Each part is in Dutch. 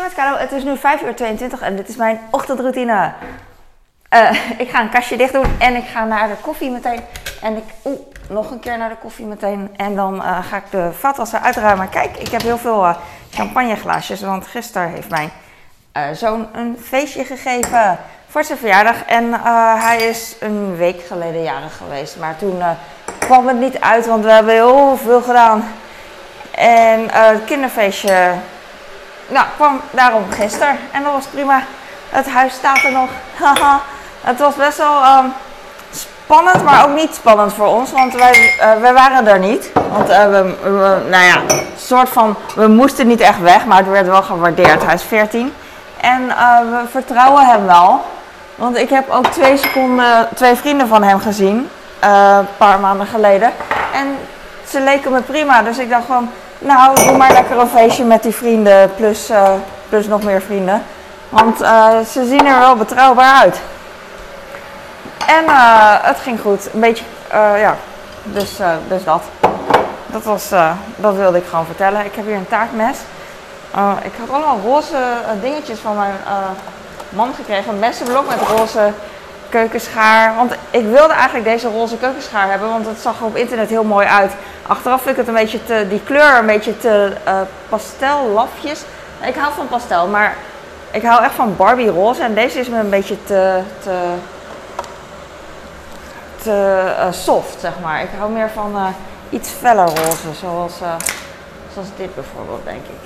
Hey Carlo, het is nu 5 uur 22 en dit is mijn ochtendroutine. Eh, ik ga een kastje dicht doen en ik ga naar de koffie meteen. En ik, oeh, nog een keer naar de koffie meteen. En dan eh, ga ik de vaatwasser uitruimen. Kijk, ik heb heel veel uh, champagneglaasjes, want gisteren heeft mijn zoon een feestje gegeven voor zijn verjaardag. En hij is een week geleden jarig geweest, maar toen kwam het niet uit, want we hebben heel veel gedaan. En het kinderfeestje nou, kwam daarom gisteren en dat was prima. Het huis staat er nog. het was best wel um, spannend, maar ook niet spannend voor ons, want wij, uh, wij waren er niet. Want uh, we, nou ja, soort van, we moesten niet echt weg, maar het werd wel gewaardeerd. Hij is 14 en uh, we vertrouwen hem wel. Want ik heb ook twee seconden twee vrienden van hem gezien, een paar maanden geleden. En ze leken me prima, dus ik dacht gewoon, nou, doe maar lekker een feestje met die vrienden, plus, uh, plus nog meer vrienden. Want uh, ze zien er wel betrouwbaar uit. En uh, het ging goed. Een beetje, ja, dus, dus dat. Dat, was, dat wilde ik gewoon vertellen. Ik heb hier een taartmes. ik had allemaal roze dingetjes van mijn man gekregen. Een messenblok met roze keukenschaar. Want ik wilde eigenlijk deze roze keukenschaar hebben, want het zag er op internet heel mooi uit. Achteraf vind ik het een beetje te, die kleur een beetje te uh, pastellafjes. Ik hou van pastel, maar ik hou echt van Barbie roze. En deze is me een beetje te, te, te uh, soft, zeg maar. Ik hou meer van uh, iets feller roze, zoals, zoals dit bijvoorbeeld, denk ik.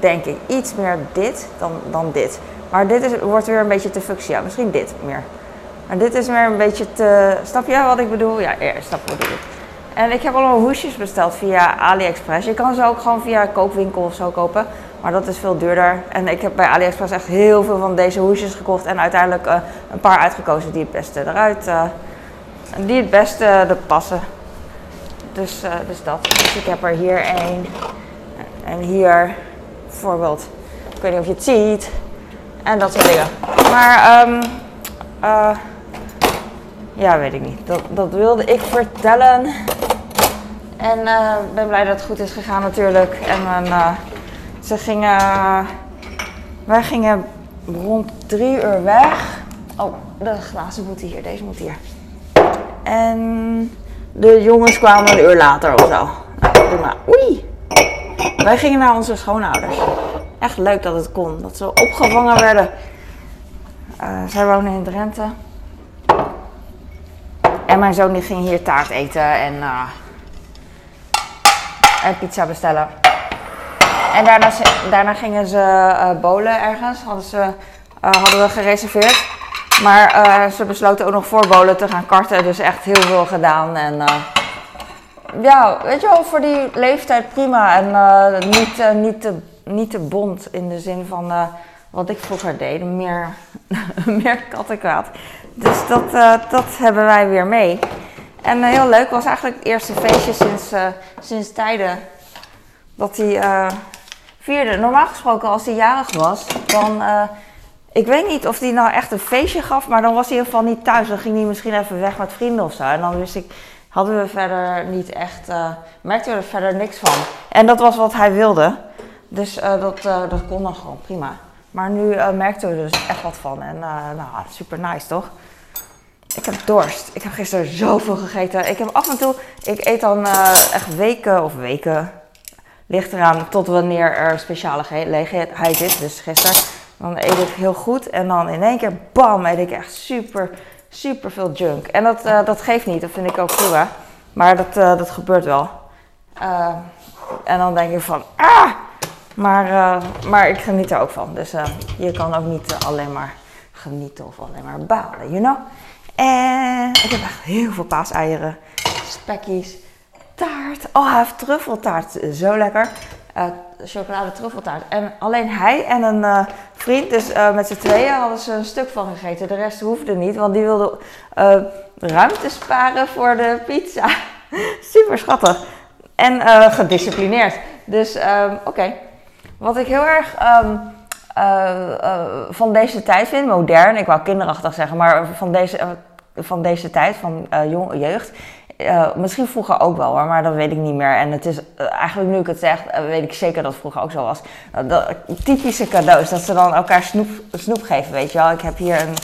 Denk ik. Iets meer dit dan, dan dit. Maar dit is, wordt weer een beetje te fuchsia. Misschien dit meer. Maar dit is meer een beetje te... Snap je wat ik bedoel? Ja, ja snap wat ik. En ik heb allemaal hoesjes besteld via AliExpress. Je kan ze ook gewoon via koopwinkel of zo kopen. Maar dat is veel duurder. En ik heb bij AliExpress echt heel veel van deze hoesjes gekocht. En uiteindelijk uh, een paar uitgekozen die het beste eruit... Uh, die het beste er passen. Dus, dus dat. Dus ik heb er hier één. En hier bijvoorbeeld. Ik weet niet of je het ziet. En dat soort dingen. Maar... Um, ja, weet ik niet. Dat, dat wilde ik vertellen. En ik uh, ben blij dat het goed is gegaan natuurlijk. En uh, ze gingen... wij gingen rond drie uur weg. Oh, de glazen moeten hier. Deze moet hier. En de jongens kwamen een uur later of zo. Nou, doe maar. Oei! Wij gingen naar onze schoonouders. Echt leuk dat het kon. Dat ze opgevangen werden. Uh, zij wonen in Drenthe. En mijn zoon ging hier taart eten en, en pizza bestellen. En daarna, daarna gingen ze uh, bolen ergens, hadden, ze, uh, hadden we gereserveerd. Maar ze besloten ook nog voor bolen te gaan karten, dus echt heel veel gedaan. En ja, weet je wel, voor die leeftijd prima. En niet, niet, te, niet te bond in de zin van wat ik vroeger deed, meer, meer kattenkwaad. Dus dat, uh, dat hebben wij weer mee. En uh, heel leuk was eigenlijk het eerste feestje sinds, uh, sinds tijden dat hij vierde. Normaal gesproken als hij jarig was, dan... ik weet niet of hij nou echt een feestje gaf, maar dan was hij in ieder geval niet thuis. Dan ging hij misschien even weg met vrienden of zo. En dan wist ik, hadden we verder niet echt, merkten we er verder niks van. En dat was wat hij wilde. Dus dat, dat kon dan gewoon prima. Maar nu merkten we dus echt wat van. En nou, super nice toch? Ik heb dorst. Ik heb gisteren zoveel gegeten. Ik heb af en toe, ik eet dan uh, echt weken of weken. Ligt eraan tot wanneer er speciale gelegenheid is. Dus gisteren. Dan eet ik heel goed. En dan in één keer, bam, eet ik echt super, super veel junk. En dat, dat geeft niet. Dat vind ik ook prima. Maar dat, dat gebeurt wel. en dan denk ik van, ah! Maar, maar ik geniet er ook van. Dus je kan ook niet alleen maar genieten of alleen maar balen, you know? En ik heb echt heel veel paaseieren, spekkies, taart. Oh, hij heeft truffeltaart. Zo lekker. chocolade truffeltaart. En alleen hij en een vriend, dus met z'n tweeën, hadden ze een stuk van gegeten. De rest hoefde niet, want die wilde ruimte sparen voor de pizza. Super schattig. En gedisciplineerd. Dus um, oké. Wat ik heel erg uh, uh, van deze tijd vind, modern, ik wou kinderachtig zeggen, maar van deze, uh, van deze tijd, van jong, jeugd, misschien vroeger ook wel maar dat weet ik niet meer. En het is eigenlijk nu ik het zeg, weet ik zeker dat het vroeger ook zo was. Dat, typische cadeaus, dat ze dan elkaar snoep, snoep geven, weet je wel. Ik heb hier een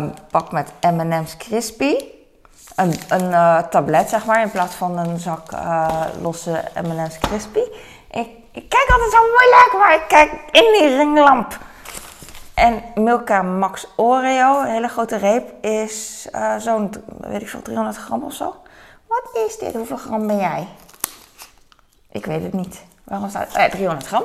um, pak met M&M's Crispy. Een, een tablet, zeg maar, in plaats van een zak losse M&M's Crispy. Ik, ik, kijk altijd zo moeilijk, maar ik kijk in die ringlamp. En Milka Max Oreo, een hele grote reep, is zo'n, weet ik veel, 300 gram of zo. Wat is dit? Hoeveel gram ben jij? Ik weet het niet. Waarom staat het? 300 gram.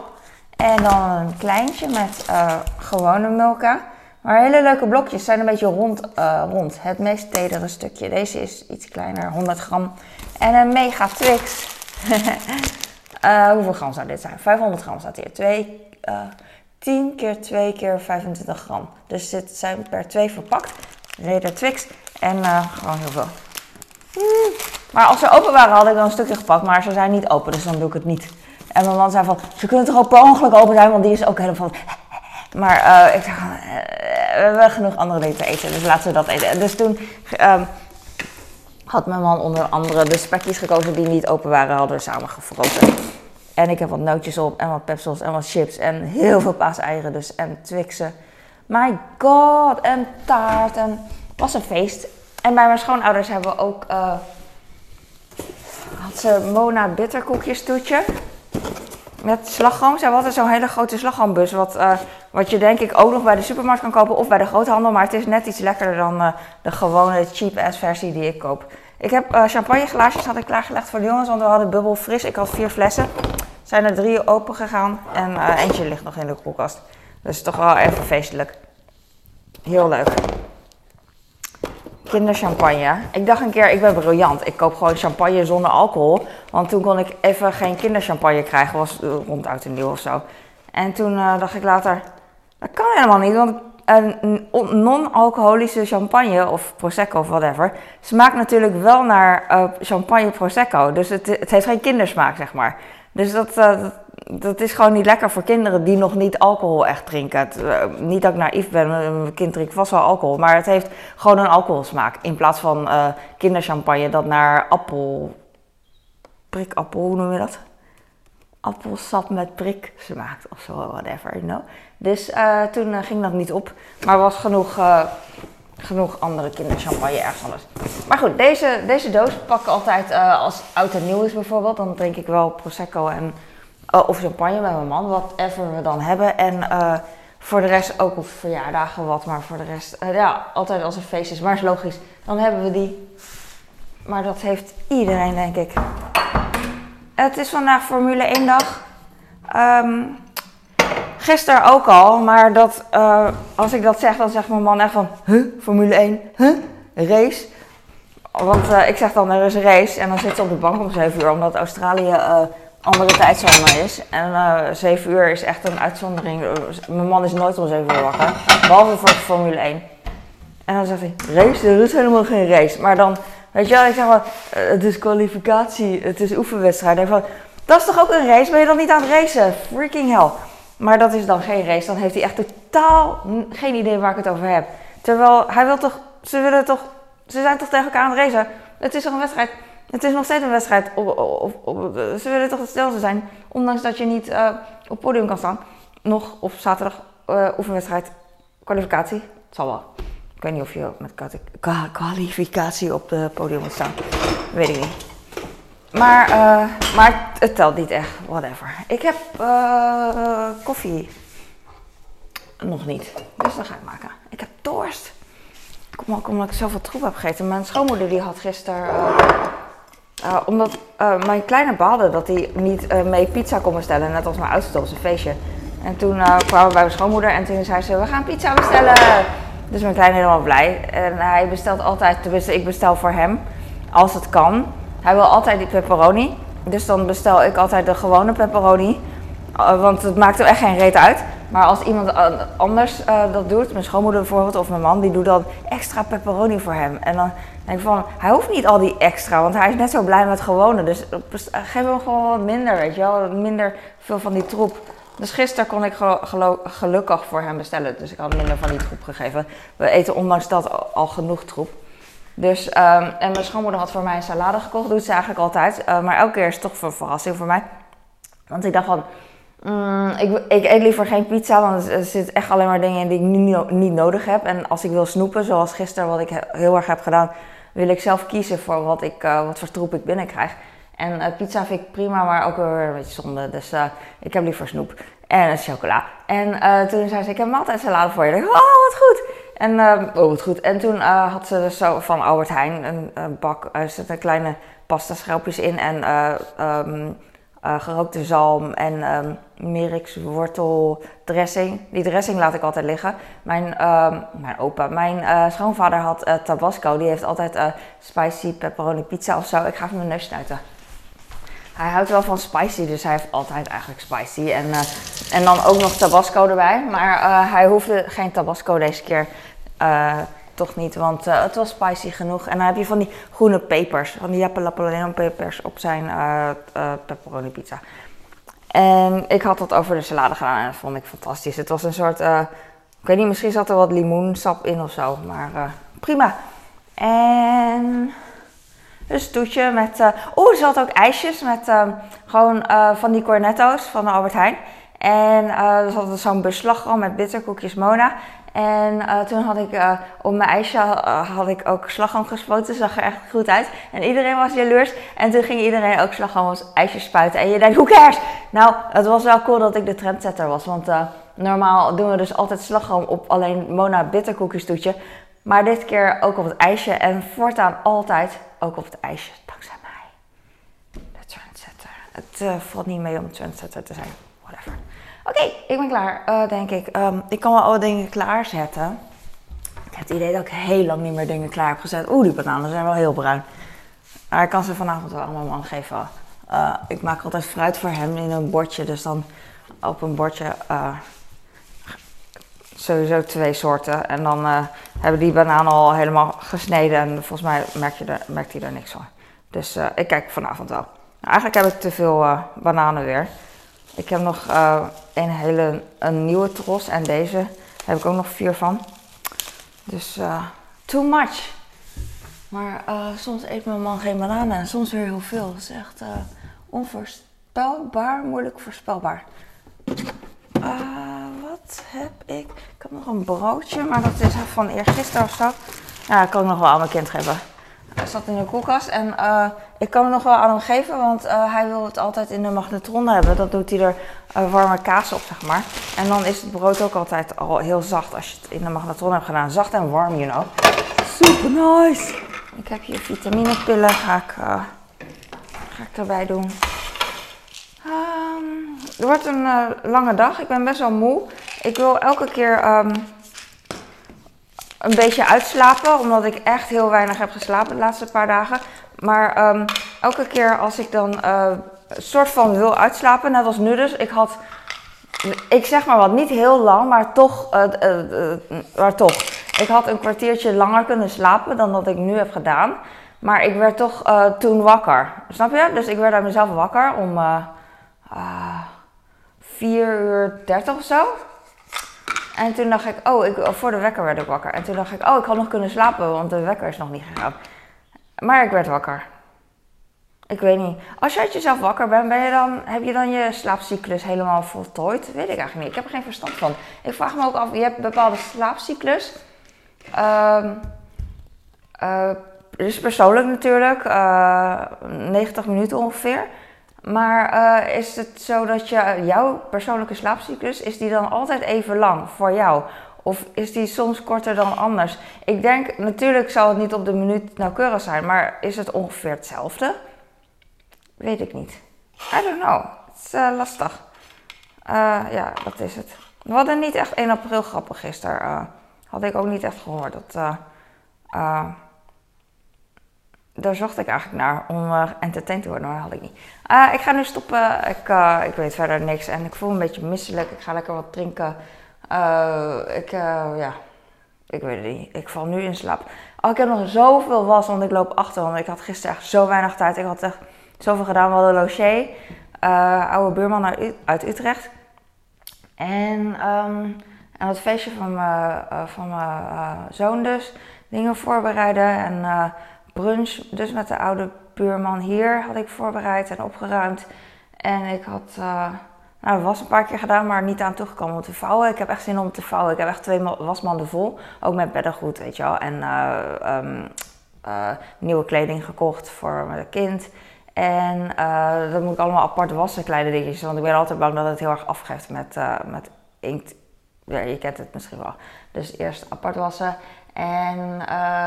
En dan een kleintje met uh, gewone Milka. Maar hele leuke blokjes zijn een beetje rond. Uh, rond. Het meest tedere stukje. Deze is iets kleiner, 100 gram. En een mega Twix. uh, hoeveel gram zou dit zijn? 500 gram staat hier. 2, 10 keer 2 keer 25 gram. Dus dit zijn per 2 verpakt. Reder Twix. En gewoon heel veel. Maar als ze open waren, had ik dan een stukje gepakt. Maar ze zijn niet open, dus dan doe ik het niet. En mijn man zei van, ze kunnen toch ook per ongeluk open zijn, want die is ook helemaal van... Maar ik dacht, we hebben genoeg andere dingen te eten, dus laten we dat eten. Dus toen uh, had mijn man onder andere de spekjes gekozen die niet open waren, hadden we samen. En ik heb wat nootjes op en wat pepsels en wat chips en heel veel paaseieren dus en twixen. My god, en taart en het was een feest. En bij mijn schoonouders hebben we ook. Uh, had ze Mona bitterkoekjes toetje. Met slagroom. Ze altijd zo'n hele grote slagroombus. Wat, uh, wat je denk ik ook nog bij de supermarkt kan kopen of bij de groothandel. Maar het is net iets lekkerder dan uh, de gewone cheap ass versie die ik koop. Ik heb uh, champagneglaasjes had ik klaargelegd voor de jongens. Want we hadden bubbel fris. Ik had vier flessen. Zijn er drie open gegaan. En eentje ligt nog in de koelkast. Dus toch wel even feestelijk. Heel leuk kinderchampagne. Ik dacht een keer, ik ben briljant. Ik koop gewoon champagne zonder alcohol. Want toen kon ik even geen kinderchampagne krijgen. Was rond uit een nieuw of zo. En toen uh, dacht ik later, dat kan helemaal niet. Want een non-alcoholische champagne of prosecco of whatever smaakt natuurlijk wel naar uh, champagne prosecco. Dus het, het, heeft geen kindersmaak, zeg maar. Dus dat, uh, dat dat is gewoon niet lekker voor kinderen die nog niet alcohol echt drinken. Uh, niet dat ik naïef ben, mijn kind drinkt vast wel alcohol. Maar het heeft gewoon een alcoholsmaak. In plaats van kinderchampagne dat naar appel... Prikappel, hoe noem je dat? Appelsap met prik smaakt of zo, whatever, you know. Dus uh, toen ging dat niet op. Maar was genoeg, genoeg andere kinderchampagne ergens anders. Maar goed, deze, deze doos pak ik altijd als oud en nieuw is bijvoorbeeld. Dan drink ik wel Prosecco en uh, of champagne met mijn man, whatever we dan hebben. En uh, voor de rest ook op verjaardagen wat, maar voor de rest, uh, ja, altijd als er feest is. Maar is logisch, dan hebben we die. Maar dat heeft iedereen, denk ik. Het is vandaag Formule 1 dag. Um, gisteren ook al, maar dat, als ik dat zeg, dan zegt mijn man echt van, huh, Formule 1, huh, race. Want ik zeg dan, er is een race en dan zit ze op de bank om 7 uur, omdat Australië andere tijdzone is. En uh, eh, 7 uur is echt een uitzondering. Mijn man is nooit om 7 uur wakker. Behalve voor Formule 1. En dan zegt hij, race? Er is helemaal geen race. Maar dan, weet je wel, ik zeg uh, het is kwalificatie, het is oefenwedstrijd. En van, dat is toch ook een race? Ben je dan niet aan het racen? Freaking hell. Maar dat is dan geen race. Dan heeft hij echt totaal geen idee waar ik het over heb. Terwijl hij wil toch, ze willen toch, ze zijn toch tegen elkaar aan het racen? Het is toch een wedstrijd? Het is nog steeds een wedstrijd. Op, op, op, ze willen toch hetzelfde zijn. Ondanks dat je niet uh, op podium kan staan. Nog op zaterdag oefenwedstrijd. Kwalificatie. Het zal wel. Ik weet niet of je met kwalificatie op het podium moet staan. weet ik niet. Maar, uh, maar het telt niet echt. Whatever. Ik heb koffie. Nog niet. Dus dat ga ik maken. Ik heb dorst. Kom ook omdat ik zoveel troep heb gegeten. Mijn schoonmoeder die had gisteren uh, omdat mijn kleine baalde dat hij niet mee pizza kon bestellen, net als mijn oudste op zijn feestje. En toen kwamen we bij mijn schoonmoeder en toen zei ze, we gaan pizza bestellen. Dus mijn kleine helemaal blij. En hij bestelt altijd, tenminste ik bestel voor hem, als het kan. Hij wil altijd die pepperoni. Dus dan bestel ik altijd de gewone pepperoni. want het maakt er echt geen reet uit. Maar als iemand anders dat doet, mijn schoonmoeder bijvoorbeeld of mijn man, die doet dan extra pepperoni voor hem. En dan denk van, hij hoeft niet al die extra, want hij is net zo blij met gewone. Dus geef hem gewoon wat minder, weet je wel. Minder veel van die troep. Dus gisteren kon ik gelukkig voor hem bestellen. Dus ik had minder van die troep gegeven. We eten ondanks dat al genoeg troep. Dus, ehm, en mijn schoonmoeder had voor mij een salade gekocht. Doet ze eigenlijk altijd. Uh, maar elke keer is het toch een verrassing voor mij. Want ik dacht van, mm, ik, ik, eet liever geen pizza, want er zitten echt alleen maar dingen in die ik nu niet nodig heb. En als ik wil snoepen, zoals gisteren wat ik heel erg heb gedaan, wil ik zelf kiezen voor wat, ik, uh, wat voor troep ik binnenkrijg. En uh, pizza vind ik prima, maar ook weer een beetje zonde. Dus uh, ik heb liever snoep en chocola. En toen zei ze, ik heb maaltijdsalade voor je. Ik dacht, oh, wat goed. En, oh, wat goed. En toen had ze dus zo van Albert Heijn een, een bak, er zitten kleine pasta schelpjes in en uh, gerookte zalm en um, Merix wortel dressing. Die dressing laat ik altijd liggen. Mijn, mijn opa, mijn schoonvader had Tabasco. Die heeft altijd spicy pepperoni pizza of zo. Ik ga even mijn neus snuiten. Hij houdt wel van spicy, dus hij heeft altijd eigenlijk spicy. En, en dan ook nog Tabasco erbij. Maar hij hoefde geen Tabasco deze keer toch niet, want het was spicy genoeg. En dan heb je van die groene pepers, van die jalapeno pepers op zijn pepperoni pizza. En ik had dat over de salade gedaan en dat vond ik fantastisch. Het was een soort, ik weet niet, misschien zat er wat limoensap in of zo, maar prima. En dus toetje met, oeh, er zat ook ijsjes met gewoon van die cornetto's van Albert Heijn. En er zat zo'n beslag met bitterkoekjes Mona. En uh, toen had ik uh, op mijn ijsje uh, had ik ook slagroom gespoten. Zag er echt goed uit. En iedereen was jaloers. En toen ging iedereen ook slagroom als ijsje spuiten. En je denkt, hoe cares? Nou, het was wel cool dat ik de trendsetter was. Want normaal doen we dus altijd slagroom op alleen Mona bitterkoekjes toetje. Maar dit keer ook op het ijsje. En voortaan altijd ook op het ijsje. Dankzij mij. De trendsetter. Het valt niet mee om trendsetter te zijn. Whatever. Oké, ik ben klaar, uh, denk ik. Um, ik kan wel alle dingen klaarzetten. Ik heb het idee dat ik heel lang niet meer dingen klaar heb gezet. Oeh, die bananen zijn wel heel bruin. Maar ik kan ze vanavond wel allemaal man geven. Uh, ik maak altijd fruit voor hem in een bordje. Dus dan op een bordje sowieso twee soorten. En dan hebben die bananen al helemaal gesneden. En volgens mij merk je er, merkt hij er niks van. Dus ik kijk vanavond wel. Nou, eigenlijk heb ik te veel bananen weer. Ik heb nog een hele een nieuwe tros en deze heb ik ook nog vier van. Dus too much. Maar soms eet mijn man geen bananen en soms weer heel veel. Dat is echt onvoorspelbaar, moeilijk voorspelbaar. Wat heb ik? Ik heb nog een broodje, maar dat is van eergisteren of zo. Ja, dat kan ik nog wel aan mijn kind geven. Hij zat in de koelkast en uh, ik kan het nog wel aan hem geven, want uh, hij wil het altijd in de magnetron hebben. Dat doet hij er uh, warme kaas op, zeg maar. En dan is het brood ook altijd al heel zacht als je het in de magnetron hebt gedaan. Zacht en warm, you know. Super nice! Ik heb hier vitaminepillen, ga ik, ga ik erbij doen. Het wordt een lange dag, ik ben best wel moe. Ik wil elke keer... Um, een beetje uitslapen, omdat ik echt heel weinig heb geslapen de laatste paar dagen. Maar um, elke keer als ik dan uh, soort van wil uitslapen, net als nu dus, ik had, ik zeg maar wat, niet heel lang, maar toch, uh, uh, maar toch. Ik had een kwartiertje langer kunnen slapen dan dat ik nu heb gedaan. Maar ik werd toch toen wakker. Snap je? Dus ik werd uit mezelf wakker om 4 uur 30 of zo. En toen dacht ik, oh, ik, voor de wekker werd ik wakker. En toen dacht ik, oh, ik had nog kunnen slapen, want de wekker is nog niet gegaan. Maar ik werd wakker. Ik weet niet. Als je uit jezelf wakker bent, ben je dan, heb je dan je slaapcyclus helemaal voltooid? Weet ik eigenlijk niet. Ik heb er geen verstand van. Ik vraag me ook af, je hebt een bepaalde slaapcyclus. Um, uh, dus persoonlijk natuurlijk, uh, eh, 90 minuten ongeveer. Maar uh, is het zo dat je, jouw persoonlijke slaapcyclus, is die dan altijd even lang voor jou? Of is die soms korter dan anders? Ik denk, natuurlijk zal het niet op de minuut nauwkeurig zijn, maar is het ongeveer hetzelfde? Weet ik niet. I don't know. Het is uh, lastig. Ja, dat is het. We hadden niet echt 1 april grappen gisteren. had ik ook niet echt gehoord. Dat, daar zocht ik eigenlijk naar om uh, entertained te worden, maar dat had ik niet. Uh, ik ga nu stoppen. Ik, uh, ik weet verder niks en ik voel een beetje misselijk. Ik ga lekker wat drinken. ik, ja, ik weet het niet. Ik val nu in slaap. Oh, ik heb nog zoveel was, want ik loop achter. Want ik had gisteren echt zo weinig tijd. Ik had echt zoveel gedaan. We hadden Loché, oude buurman uit Utrecht. En um, En het feestje van mijn, van mijn zoon dus. Dingen voorbereiden en brunch dus met de oude buurman hier had ik voorbereid en opgeruimd. En ik had, uh, nou, was een paar keer gedaan, maar niet aan toegekomen om te vouwen. Ik heb echt zin om te vouwen. Ik heb echt twee wasmanden vol, ook met beddengoed, weet je wel. En uh, nieuwe kleding gekocht voor mijn kind. En dat moet ik allemaal apart wassen, kleine dingetjes. Want ik ben altijd bang dat het heel erg afgeeft met, met inkt. Ja, je kent het misschien wel. Dus eerst apart wassen. En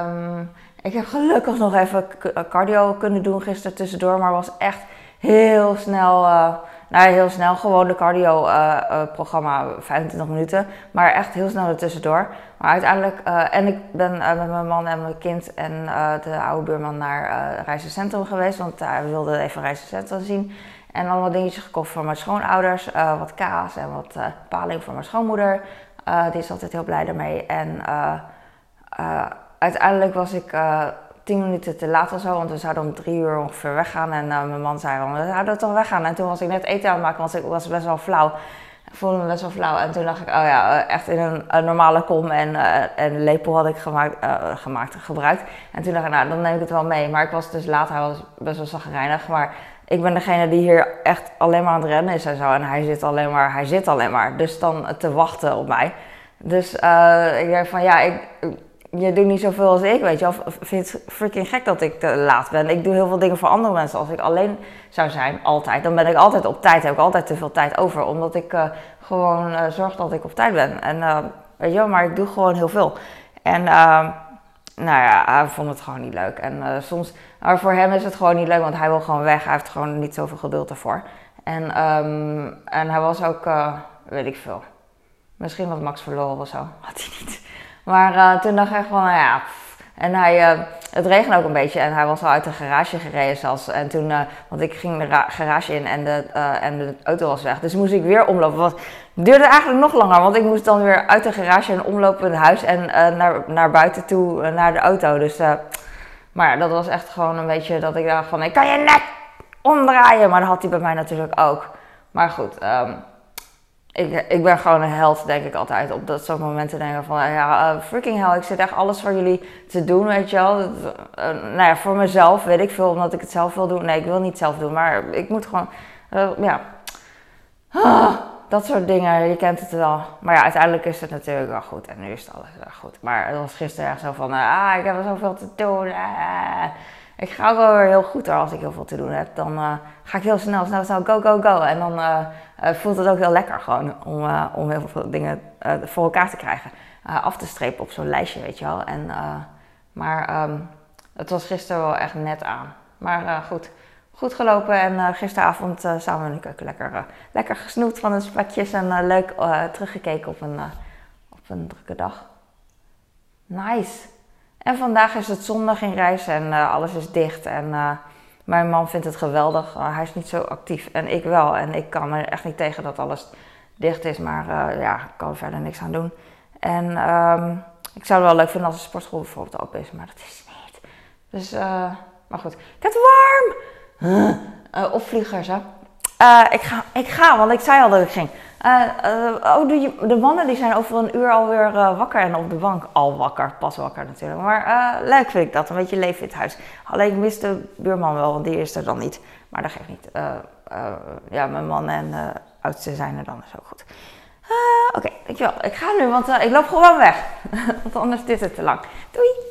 um, ik heb gelukkig nog even cardio kunnen doen gisteren tussendoor, maar was echt heel snel, uh, nou heel snel gewoon de cardio uh, uh, programma, 25 minuten, maar echt heel snel er tussendoor. Maar uiteindelijk, en ik ben met mijn man en mijn kind en de oude buurman naar uh, Reizencentrum geweest, want hij wilde even Reizencentrum zien. En allemaal dingetjes gekocht voor mijn schoonouders, wat kaas en wat paling voor mijn schoonmoeder. die is altijd heel blij daarmee. En uiteindelijk was ik uh, tien minuten te laat of zo, want we zouden om drie uur ongeveer weggaan. En uh, mijn man zei, we zouden toch weggaan. En toen was ik net eten aan het maken, want ik was best wel flauw. Ik voelde me best wel flauw. En toen dacht ik, oh ja, eh, echt in een, een normale kom en, uh, en lepel had ik gemaakt, gemaakt gebruikt. En toen dacht ik, nou, dan neem ik het wel mee. Maar ik was dus laat, hij was best wel zagrijnig. Maar ik ben degene die hier echt alleen maar aan het rennen is en zo. En hij zit alleen maar, hij zit alleen maar. Dus dan te wachten op mij. Dus ik dacht van, ja, ik je doet niet zoveel als ik, weet je wel. Vind het freaking gek dat ik te laat ben. Ik doe heel veel dingen voor andere mensen. Als ik alleen zou zijn, altijd, dan ben ik altijd op tijd. Heb ik altijd te veel tijd over. Omdat ik uh, gewoon uh, zorg dat ik op tijd ben. En uh, weet je maar ik doe gewoon heel veel. En nou ja, hij vond het gewoon niet leuk. En soms, maar voor hem is het gewoon niet leuk, want hij wil gewoon weg. Hij heeft gewoon niet zoveel geduld ervoor. En, um, en hij was ook, weet ik veel, misschien wat Max verloren of zo. Had hij niet. Maar uh, toen dacht ik van, nou ja. En hij, uh, het regende ook een beetje en hij was al uit de garage gereden zelfs. En toen, uh, want ik ging de garage in en de, en de auto was weg. Dus moest ik weer omlopen. Het duurde eigenlijk nog langer, want ik moest dan weer uit de garage en omlopen het huis en naar, naar buiten toe, naar de auto. Dus, maar dat was echt gewoon een beetje dat ik dacht van, ik kan je net omdraaien. Maar dat had hij bij mij natuurlijk ook. Maar goed, um, ik, ik ben gewoon een held, denk ik altijd. Op dat soort momenten denken van, ja, uh, freaking hell, ik zit echt alles voor jullie te doen, weet je wel. Uh, nou ja, voor mezelf weet ik veel, omdat ik het zelf wil doen. Nee, ik wil niet zelf doen, maar ik moet gewoon, uh, ja. Ah, dat soort dingen, je kent het wel. Maar ja, uiteindelijk is het natuurlijk wel goed. En nu is het alles wel goed. Maar het was gisteren echt zo van, ah, ik heb er zoveel te doen. Ik ga wel weer heel goed als ik heel veel te doen heb. Dan ga ik heel snel, snel, snel, go, go, go. En dan uh, voelt het ook heel lekker gewoon om, om heel veel dingen voor elkaar te krijgen. af te strepen op zo'n lijstje, weet je wel. En, maar um, het was gisteren wel echt net aan. Maar goed, goed gelopen en gisteravond samen in de keuken lekker, lekker gesnoept van de spekjes en leuk teruggekeken op een, op een drukke dag. Nice. En vandaag is het zondag in reis en alles is dicht en mijn man vindt het geweldig. Uh, hij is niet zo actief en ik wel. En ik kan er echt niet tegen dat alles dicht is. Maar ja, ik kan er verder niks aan doen. En um, ik zou het wel leuk vinden als de sportschool bijvoorbeeld open is. Maar dat is niet. Dus, maar goed. Ik heb het warm! opvliegers, hè. ik, ga, ik ga, want ik zei al dat ik ging. Uh, oh, de, mannen die zijn over een uur alweer uh, wakker en op de bank al wakker, pas wakker natuurlijk. Maar leuk vind ik dat, een beetje leven in het huis. Alleen ik mis de buurman wel, want die is er dan niet. Maar dat geeft niet. ja, mijn man en oudste zijn er dan, dus ook goed. Oké, dankjewel. Ik ga nu, want ik loop gewoon weg. want anders is het te lang. Doei!